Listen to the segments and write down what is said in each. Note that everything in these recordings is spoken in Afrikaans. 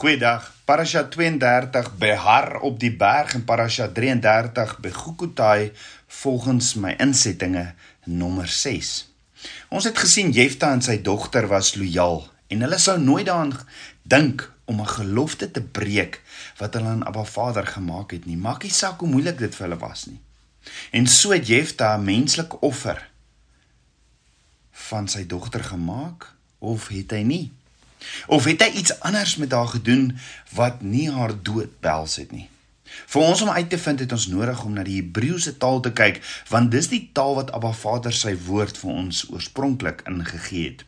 Goeiedag. Parasha 32 Behar op die berg en Parasha 33 Begukutai volgens my insettinge nommer 6. Ons het gesien Jefta en sy dogter was lojaal en hulle sou nooit daaraan dink om 'n gelofte te breek wat hulle aan Abba Vader gemaak het nie. Maak nie saak hoe moeilik dit vir hulle was nie. En so het Jefta 'n menslike offer van sy dogter gemaak of het hy nie? Of het hy iets anders met haar gedoen wat nie haar dood behels het nie? Vir ons om uit te vind het ons nodig om na die Hebreëse taal te kyk, want dis die taal wat Abba Vader sy woord vir ons oorspronklik ingegee het.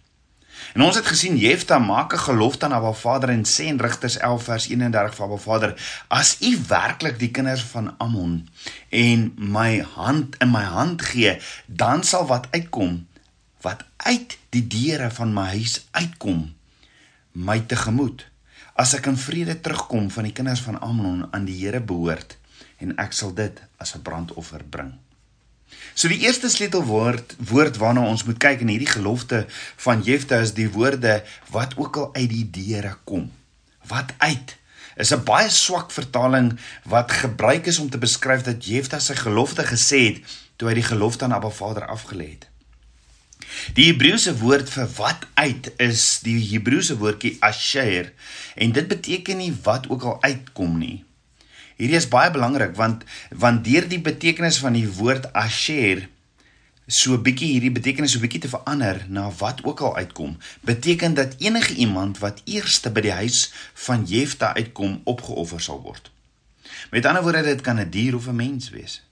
En ons het gesien Jefta maak 'n gelofte aan Abba Vader en sê in Rigters 11 vers 31 vir Abba Vader: "As U werklik die kinders van Ammon en my hand in my hand gee, dan sal wat uitkom wat uit die deure van my huis uitkom." My tegemoet as ek in vrede terugkom van die kinders van Amnon aan die Here behoort en ek sal dit as 'n brandoffer bring. So die eerste sleutelwoord woord waarna ons moet kyk in hierdie gelofte van Jefta is die woorde wat ook al uit die deure kom. Wat uit is 'n baie swak vertaling wat gebruik is om te beskryf dat Jefta sy gelofte gesê het toe hy die gelofte aan Abba Vader afgelê het. Die Hebreëse woord vir wat uit is die Hebreëse woordjie asher en dit beteken nie wat ook al uitkom nie. Hierdie is baie belangrik want want deur die betekenis van die woord asher so bietjie hierdie betekenis so bietjie te verander na wat ook al uitkom, beteken dat enige iemand wat eerste by die huis van Jefta uitkom opgeoffer sal word. Met ander woorde dit kan 'n dier of 'n mens wees.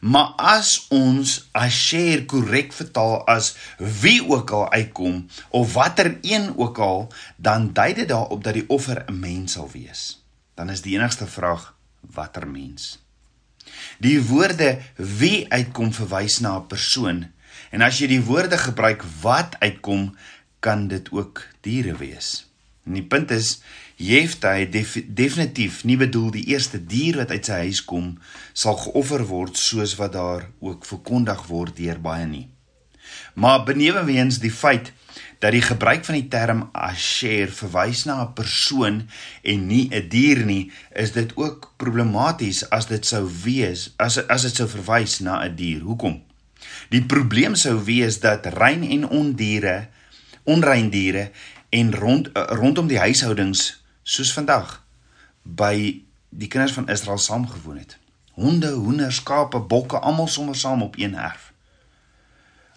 Maar as ons asher korrek vertaal as wie ook al uitkom of watter een ook al, dan dui dit daarop dat die offer 'n mens sal wees. Dan is die enigste vraag watter mens. Die woorde wie uitkom verwys na 'n persoon en as jy die woorde gebruik wat uitkom, kan dit ook diere wees. En die punt is Jefta het def, definitief nie bedoel die eerste dier wat uit sy huis kom sal geoffer word soos wat daar ook verkondig word deur baie nie. Maar beneweens die feit dat die gebruik van die term asher verwys na 'n persoon en nie 'n die dier nie, is dit ook problematies as dit sou wees as as dit sou verwys na 'n die dier. Hoekom? Die probleem sou wees dat rein en ondiere, onrein diere en rond rondom die huishoudings soos vandag by die kinders van Israel saamgewoon het. Honde, hoenders, skape, bokke, almal sommer saam op een erf.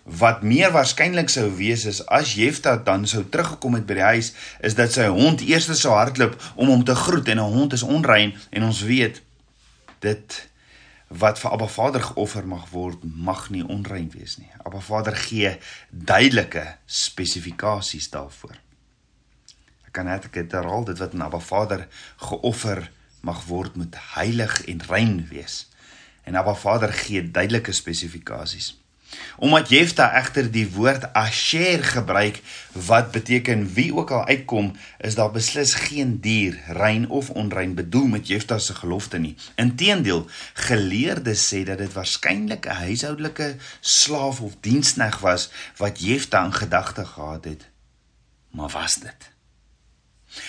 Wat meer waarskynlik sou wees is as Jefta dan sou teruggekom het by die huis, is dat sy hond eers sou hardloop om hom te groet en 'n hond is onrein en ons weet dit wat vir Abba Vader geoffer mag word, mag nie onrein wees nie. Abba Vader gee duidelike spesifikasies daarvoor het herhaal dit wat na Abba Vader geoffer mag word moet heilig en rein wees. En Abba Vader gee duidelike spesifikasies. Omdat Jefta egter die woord asher gebruik wat beteken wie ook al uitkom, is daar beslis geen dier rein of onrein bedoel met Jefta se gelofte nie. Inteendeel, geleerdes sê dat dit waarskynlik 'n huishoudelike slaaf of dienskneg was wat Jefta in gedagte gehad het. Maar was dit?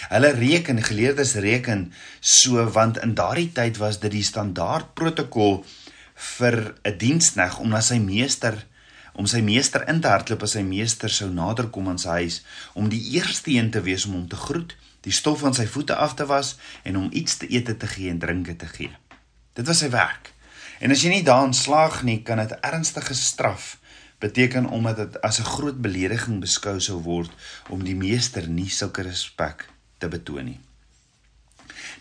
Hulle reken geleerdes reken so want in daardie tyd was dit die standaard protokol vir 'n dienskneg om na sy meester om sy meester in te hardloop as sy meester sou naderkom aan sy huis om die eerste een te wees om hom te groet, die stof van sy voete af te was en hom iets te eet te gee en drinke te gee. Dit was sy werk. En as jy nie daarin slaag nie, kan dit ernstige straf beteken omdat dit as 'n groot belediging beskou sou word om die meester nie sulke respek te betoon nie.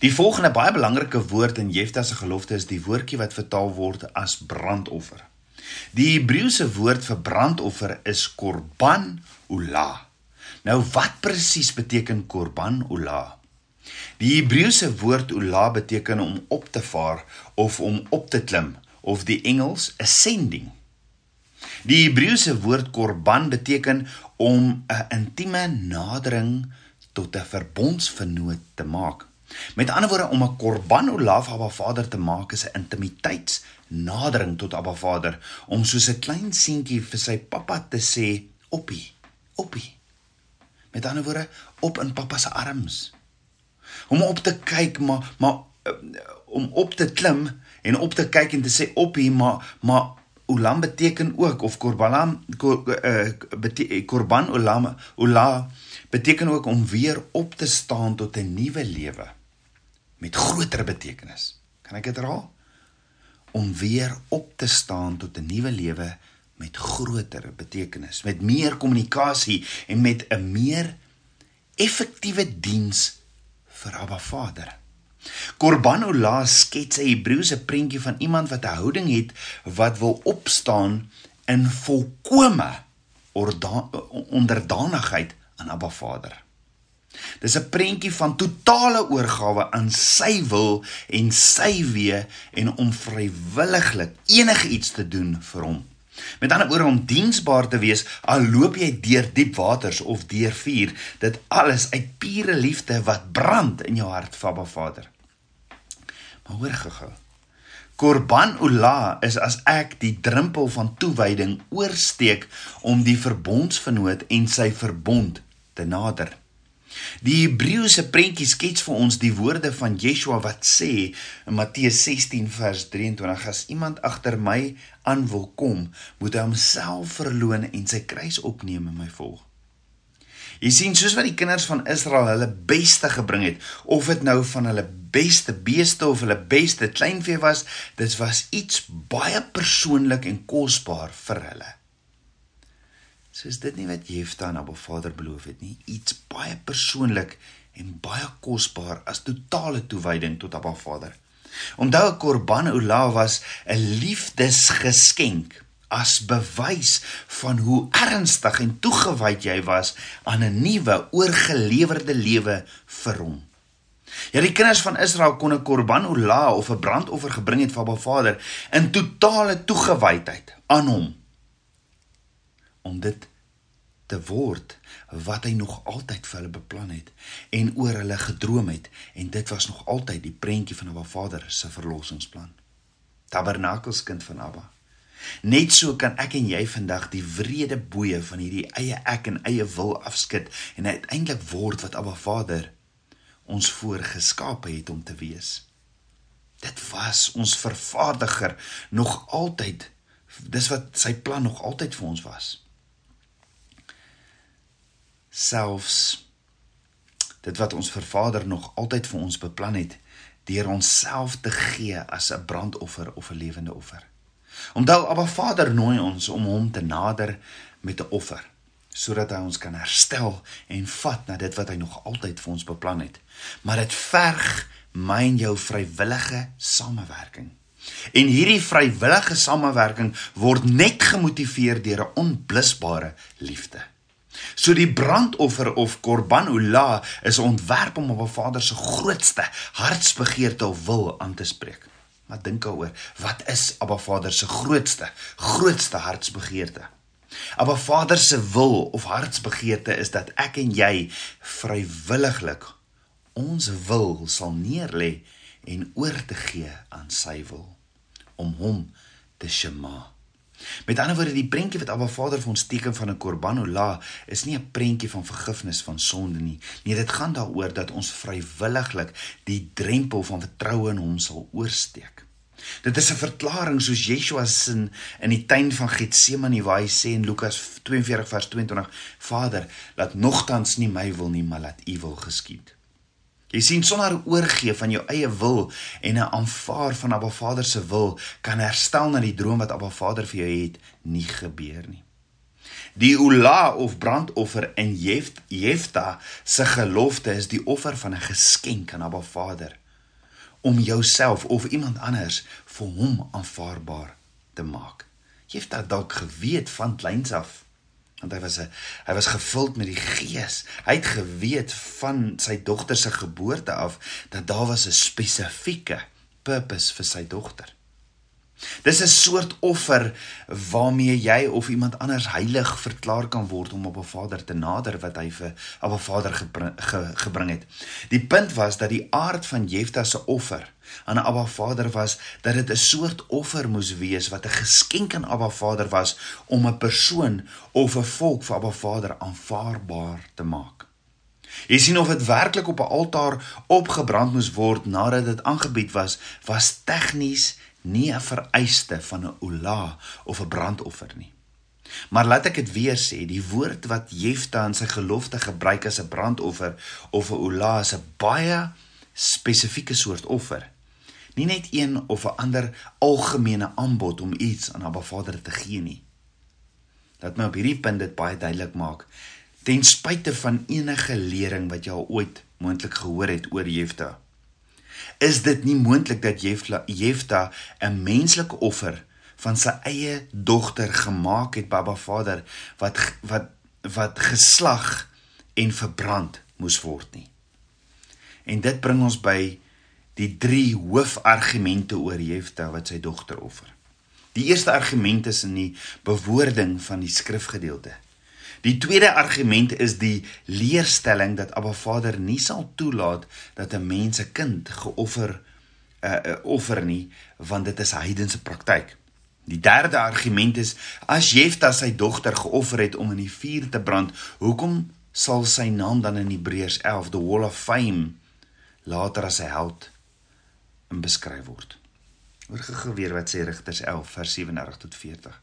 Die volgende baie belangrike woord in Jefta se gelofte is die woordjie wat vertaal word as brandoffer. Die Hebreëse woord vir brandoffer is korban ula. Nou wat presies beteken korban ula? Die Hebreëse woord ula beteken om op te vaar of om op te klim of die Engels ascending. Die Hebreëse woord korban beteken om 'n intieme nadering tot 'n verbondsvernoot te maak. Met ander woorde om 'n korban olaf Abba Vader te maak is 'n intimiteitsnadering tot Abba Vader om soos 'n klein seentjie vir sy pappa te sê oppie, oppie. Met ander woorde op in pappa se arms. Om op te kyk maar maar uh, om op te klim en op te kyk en te sê op hier maar maar Ulam beteken ook of korban kor, uh, bete, korban ulam ula beteken ook om weer op te staan tot 'n nuwe lewe met groter betekenis. Kan ek dit herhaal? Om weer op te staan tot 'n nuwe lewe met groter betekenis, met meer kommunikasie en met 'n meer effektiewe diens vir Abba Vader. Korban Ola skets 'n Hebreëse prentjie van iemand wat 'n houding het wat wil opstaan in volkomme onderdanigheid aan Abba Vader. Dis 'n prentjie van totale oorgawe aan sy wil en sy weë en om vrywilliglik enige iets te doen vir hom. Met ander woorde om diensbaar te wees al loop jy deur diep waters of deur vuur, dit alles uit pure liefde wat brand in jou hart vir Abba Vader. Maar hoor gou-gou. Korban Ula is as ek die drempel van toewyding oorsteek om die verbondsvernoot en sy verbond te nader. Die Hebreëse prentjie skets vir ons die woorde van Yeshua wat sê in Matteus 16 vers 23: As iemand agter my aan wil kom, moet hy homself verloën en sy kruis opneem en my volg. Jy sien, soos wat die kinders van Israel hulle beste gebring het, of dit nou van hulle beste beeste of hulle beste kleinvee was, dit was iets baie persoonlik en kosbaar vir hulle. So is dit nie wat Jefta aan Abba Vader beloof het nie, iets baie persoonlik en baie kosbaar as totale toewyding tot Abba Vader. Onthou 'n korban ola was 'n liefdesgeskenk as bewys van hoe ernstig en toegewyd jy was aan 'n nuwe oorgelewerde lewe vir hom. Ja die kinders van Israel kon 'n korban ola of 'n brandoffer gebring het vir Abba Vader in totale toegewydheid aan hom om dit te word wat hy nog altyd vir hulle beplan het en oor hulle gedroom het en dit was nog altyd die prentjie van 'n Vader se verlossingsplan. Tabernakelskind van Abba. Net so kan ek en jy vandag die wrede boeye van hierdie eie ek en eie wil afskud en uiteindelik word wat Abba Vader ons voorgeskape het om te wees. Dit was ons vervaardiger nog altyd. Dis wat sy plan nog altyd vir ons was selfs dit wat ons Vervader nog altyd vir ons beplan het deur onsself te gee as 'n brandoffer of 'n lewende offer. Onthou Abba Vader nooi ons om hom te nader met 'n offer sodat hy ons kan herstel en vat na dit wat hy nog altyd vir ons beplan het. Maar dit verg my en jou vrywillige samewerking. En hierdie vrywillige samewerking word net gemotiveer deur 'n onblusbare liefde. So die brandoffer of korban ula is ontwerp om op 'n Vader se grootste hartsbegeerte of wil aan te spreek. Maar dink daaroor, wat is Abba Vader se grootste grootste hartsbegeerte? Abba Vader se wil of hartsbegeerte is dat ek en jy vrywilliglik ons wil sal neerlê en oor te gee aan sy wil om hom te shema. Met ander woorde, die prentjie wat Abba Vader vir ons teken van 'n korbanola is nie 'n prentjie van vergifnis van sonde nie. Nee, dit gaan daaroor dat ons vrywilliglik die drempel van vertroue in hom sal oorsteek. Dit is 'n verklaring soos Yeshua se in, in die tuin van Getsemane waar hy sê in Lukas 42 vers 22: Vader, laat nogtans nie my wil nie, maar laat U wil geskied. Jy sien sonder oorgee van jou eie wil en 'n aanvaar van Abba Vader se wil kan herstel na die droom wat Abba Vader vir jou het nie gebeur nie. Die ula of brandoffer in Jeft, Jefta se gelofte is die offer van 'n geskenk aan Abba Vader om jouself of iemand anders vir hom aanvaarbaar te maak. Jefta dalk geweet van kleins af want hy was 'n hy was gevuld met die gees. Hy het geweet van sy dogter se geboorte af dat daar was 'n spesifieke purpose vir sy dogter. Dis 'n soort offer waarmee jy of iemand anders heilig verklaar kan word om op 'n Vader te nader wat hy vir op 'n Vader gebring, ge, gebring het. Die punt was dat die aard van Jefta se offer aan Abba Vader was dat dit 'n soort offer moes wees wat 'n geskenk aan Abba Vader was om 'n persoon of 'n volk vir Abba Vader aanvaarbaar te maak. Jy sien of dit werklik op 'n altaar opgebrand moes word nadat dit aangebied was, was tegnies nie 'n vereiste van 'n ola of 'n brandoffer nie. Maar laat ek dit weer sê, die woord wat Jefta in sy gelofte gebruik as 'n brandoffer of 'n ola is 'n baie spesifieke soort offer. Nie net een of 'n ander algemene aanbod om iets aan Abba Vader te gee nie. Laat my op hierdie punt dit baie duidelik maak. Ten spyte van enige lering wat jy al ooit moontlik gehoor het oor Jefta, is dit nie moontlik dat Jefta 'n menslike offer van sy eie dogter gemaak het Baba Vader wat wat wat geslag en verbrand moes word nie. En dit bring ons by die drie hoofargumente oor Jefta wat sy dogter offer. Die eerste argument is in die bewoording van die skrifgedeelte. Die tweede argument is die leerstelling dat Abba Vader nie sal toelaat dat 'n mens 'n kind geoffer 'n uh, uh, offer nie want dit is heidense praktyk. Die derde argument is as Jefta sy dogter geoffer het om in die vuur te brand, hoekom sal sy naam dan in Hebreërs 11 the wall of fame later as 'n held in beskryf word? Hoor gou weer wat sê Rigters 11 vers 37 tot 40.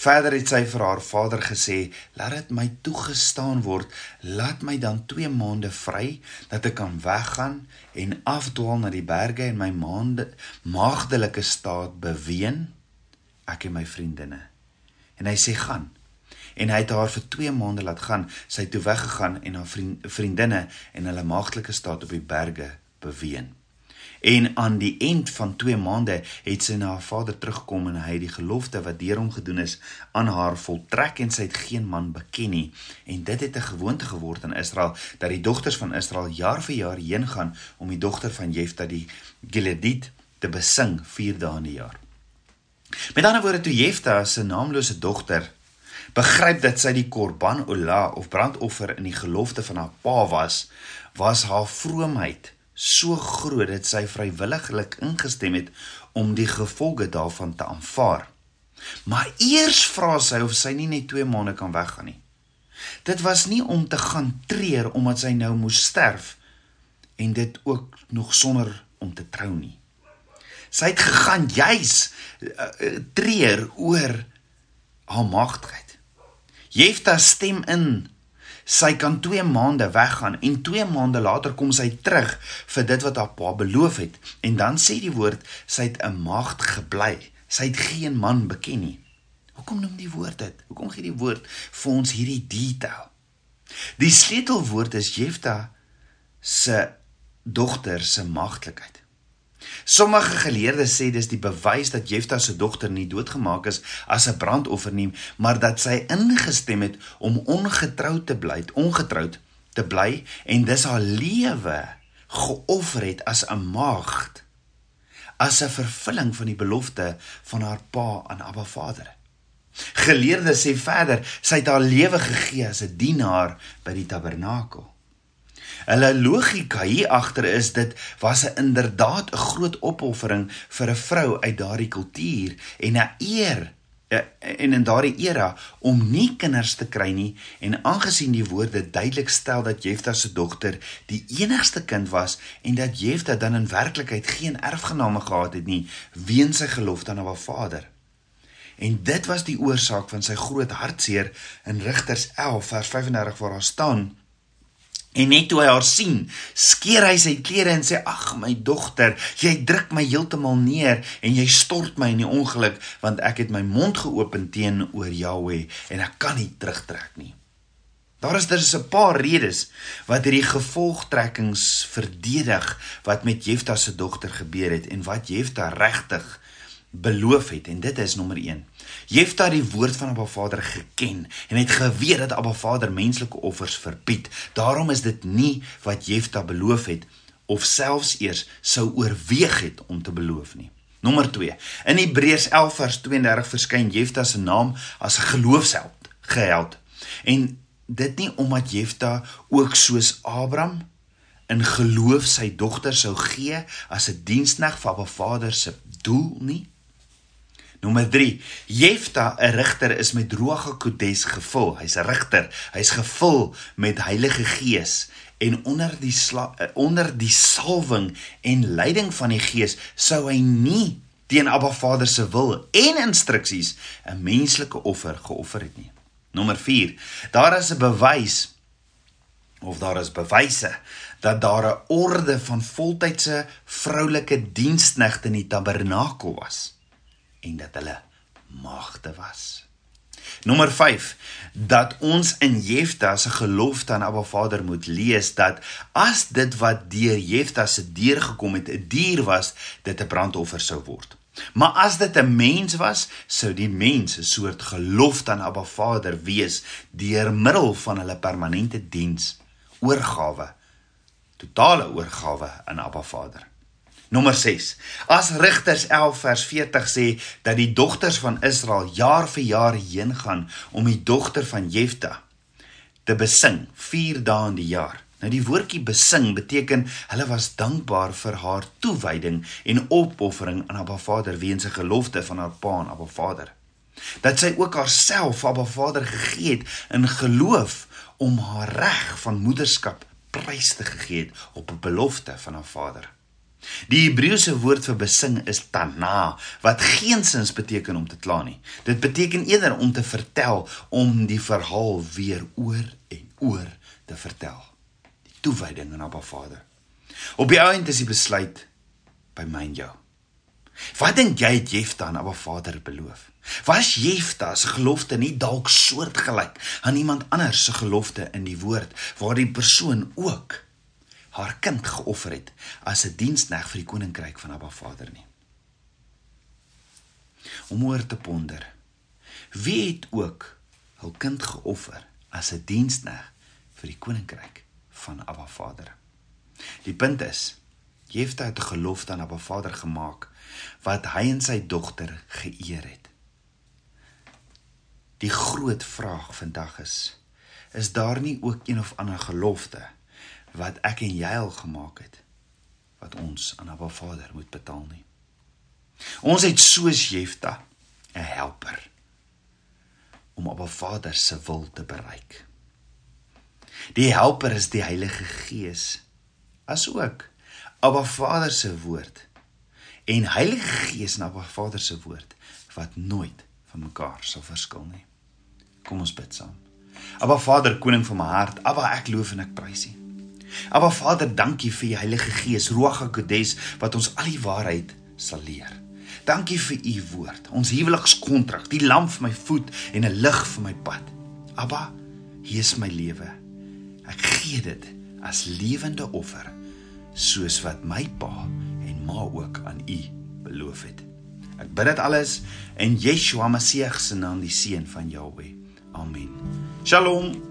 Verder het sy vir haar vader gesê: "Laat dit my toegestaan word, laat my dan 2 maande vry dat ek kan weggaan en afdwaal na die berge en my maande maagdelike staat beween." ek en my vriendinne. En hy sê gaan. En hy het haar vir 2 maande laat gaan. Sy het toe weggegaan en haar vriend, vriendinne en hulle maagdelike staat op die berge beween. En aan die eind van 2 maande het sy na haar vader teruggekom en hy het die gelofte wat deur hom gedoen is aan haar voltrek en sy het geen man beken nie. En dit het 'n gewoonte geword in Israel dat die dogters van Israel jaar vir jaar heen gaan om die dogter van Jefta die Gileadit te besing 4 dae in die jaar. Met ander woorde toe Jefta se naamlose dogter begryp dat sy die korban ola of brandoffer in die gelofte van haar pa was, was haar vroomheid so groot dat sy vrywilliglik ingestem het om die gevolge daarvan te aanvaar. Maar eers vra sy of sy nie net 2 maande kan weggaan nie. Dit was nie om te gaan treur omdat sy nou moes sterf en dit ook nog sonder om te trou nie. Sy het gegaan juis uh, treur oor haar magtigheid. Jefta stem in. Sy kan 2 maande weggaan en 2 maande later kom sy terug vir dit wat haar pa beloof het en dan sê die woord sy het 'n maagd gebly. Sy het geen man beken nie. Hoekom noem die woord dit? Hoekom gee die woord vir ons hierdie detail? Die sleutelwoord is Jefta se dogter se maagdelikheid. Sommige geleerdes sê dis die bewys dat Jefta se dogter nie doodgemaak is as 'n brandoffer nie, maar dat sy ingestem het om ongetroud te bly, ongetroud te bly en dis haar lewe geoffer het as 'n maagd as 'n vervulling van die belofte van haar pa aan Abba Vader. Geleerdes sê verder, sy het haar lewe gegee as 'n dienaar by die tabernakel. Hulle logika hier agter is dit was 'n inderdaad 'n groot opoffering vir 'n vrou uit daardie kultuur en 'n eer eh, en in daardie era om nie kinders te kry nie en aangesien die woorde duidelik stel dat Jefta se dogter die enigste kind was en dat Jefta dan in werklikheid geen erfgename gehad het nie weens sy gelofte aan haar vader. En dit was die oorsaak van sy groot hartseer in Rigters 11 vers 35 waar daar staan En net toe hy haar sien, skeer hy sy klere en sê: "Ag my dogter, jy druk my heeltemal neer en jy stort my in die ongeluk want ek het my mond geopen teenoor Jahweh en ek kan nie terugtrek nie." Daar is dus 'n paar redes wat hierdie gevolgtrekkings verdedig wat met Jefta se dogter gebeur het en wat Jefta regtig beloof het en dit is nommer 1. Jefta het die woord van Abba Vader geken en het geweet dat Abba Vader menslike offers verbied. Daarom is dit nie wat Jefta beloof het of selfs eers sou oorweeg het om te beloof nie. Nommer 2. In Hebreërs 11 vers 32 verskyn Jefta se naam as 'n geloofsheld, geheld. En dit nie omdat Jefta ook soos Abraham in geloof sy dogter sou gee as 'n diensneg vir Abba Vader se doel nie. Nommer 3. Jefta, 'n rigter is met Ruach HaKodes gevul. Hy's 'n rigter. Hy's gevul met Heilige Gees en onder die eh, onder die salwing en leiding van die Gees sou hy nie teen Abba Vader se wil en instruksies 'n menslike offer geoffer het nie. Nommer 4. Daar is 'n bewys of daar is bewyse dat daar 'n orde van voltydse vroulike diensknegte in die tabernakel was en dat hulle maagde was. Nommer 5 dat ons in Jefta se gelofte aan Abba Vader moet lees dat as dit wat deur Jefta se deur gekom het 'n dier was, dit 'n brandoffer sou word. Maar as dit 'n mens was, sou die mens 'n soort gelofte aan Abba Vader wees deur middel van hulle permanente diens, oorgawe, totale oorgawe aan Abba Vader. Nommer 6. As Rigters 11 vers 40 sê dat die dogters van Israel jaar vir jaar heen gaan om die dogter van Jefta te besing 4 dae in die jaar. Nou die woordjie besing beteken hulle was dankbaar vir haar toewyding en opoffering aan Abba Vader weens 'n gelofte van haar pa aan Abba Vader. Dat sy ook haarself Abba Vader gegee het in geloof om haar reg van moederskap prys te gee het op 'n belofte van haar vader. Die Hebreëse woord vir besing is tana wat geensins beteken om te kla nie. Dit beteken eerder om te vertel, om die verhaal weer oor en oor te vertel. Die toewyding aan Abba Vader. Op die einde is die besluit by my en jou. Wat dink jy het Jefta aan Abba Vader beloof? Was Jefta se gelofte nie dalk soortgelyk aan iemand anders se gelofte in die woord waar die persoon ook haar kind geoffer het as 'n dienskneg vir die koninkryk van Abba Vader nie. Om oor te ponder. Wie het ook hul kind geoffer as 'n dienskneg vir die koninkryk van Abba Vader? Die punt is, Jefta het 'n gelofte aan Abba Vader gemaak wat hy en sy dogter geëer het. Die groot vraag vandag is, is daar nie ook een of ander gelofte wat ek en jy al gemaak het wat ons aan Abba Vader moet betaal nie. Ons het soos Jefta 'n helper om Abba Vader se wil te bereik. Die helper is die Heilige Gees asook Abba Vader se woord en Heilige Gees en Abba Vader se woord wat nooit van mekaar sal verskil nie. Kom ons bid saam. Abba Vader, koning van my hart, Abba ek loof en ek prys U. Aba Vader, dankie vir u Heilige Gees, Ruach HaKodes wat ons al die waarheid sal leer. Dankie vir u woord, ons huwelikskontrak, die lamp vir my voet en 'n lig vir my pad. Abba, hier is my lewe. Ek gee dit as lewende offer, soos wat my pa en ma ook aan u beloof het. Ek bid dit alles in Yeshua Messie se naam, die seun van Jahweh. Amen. Shalom.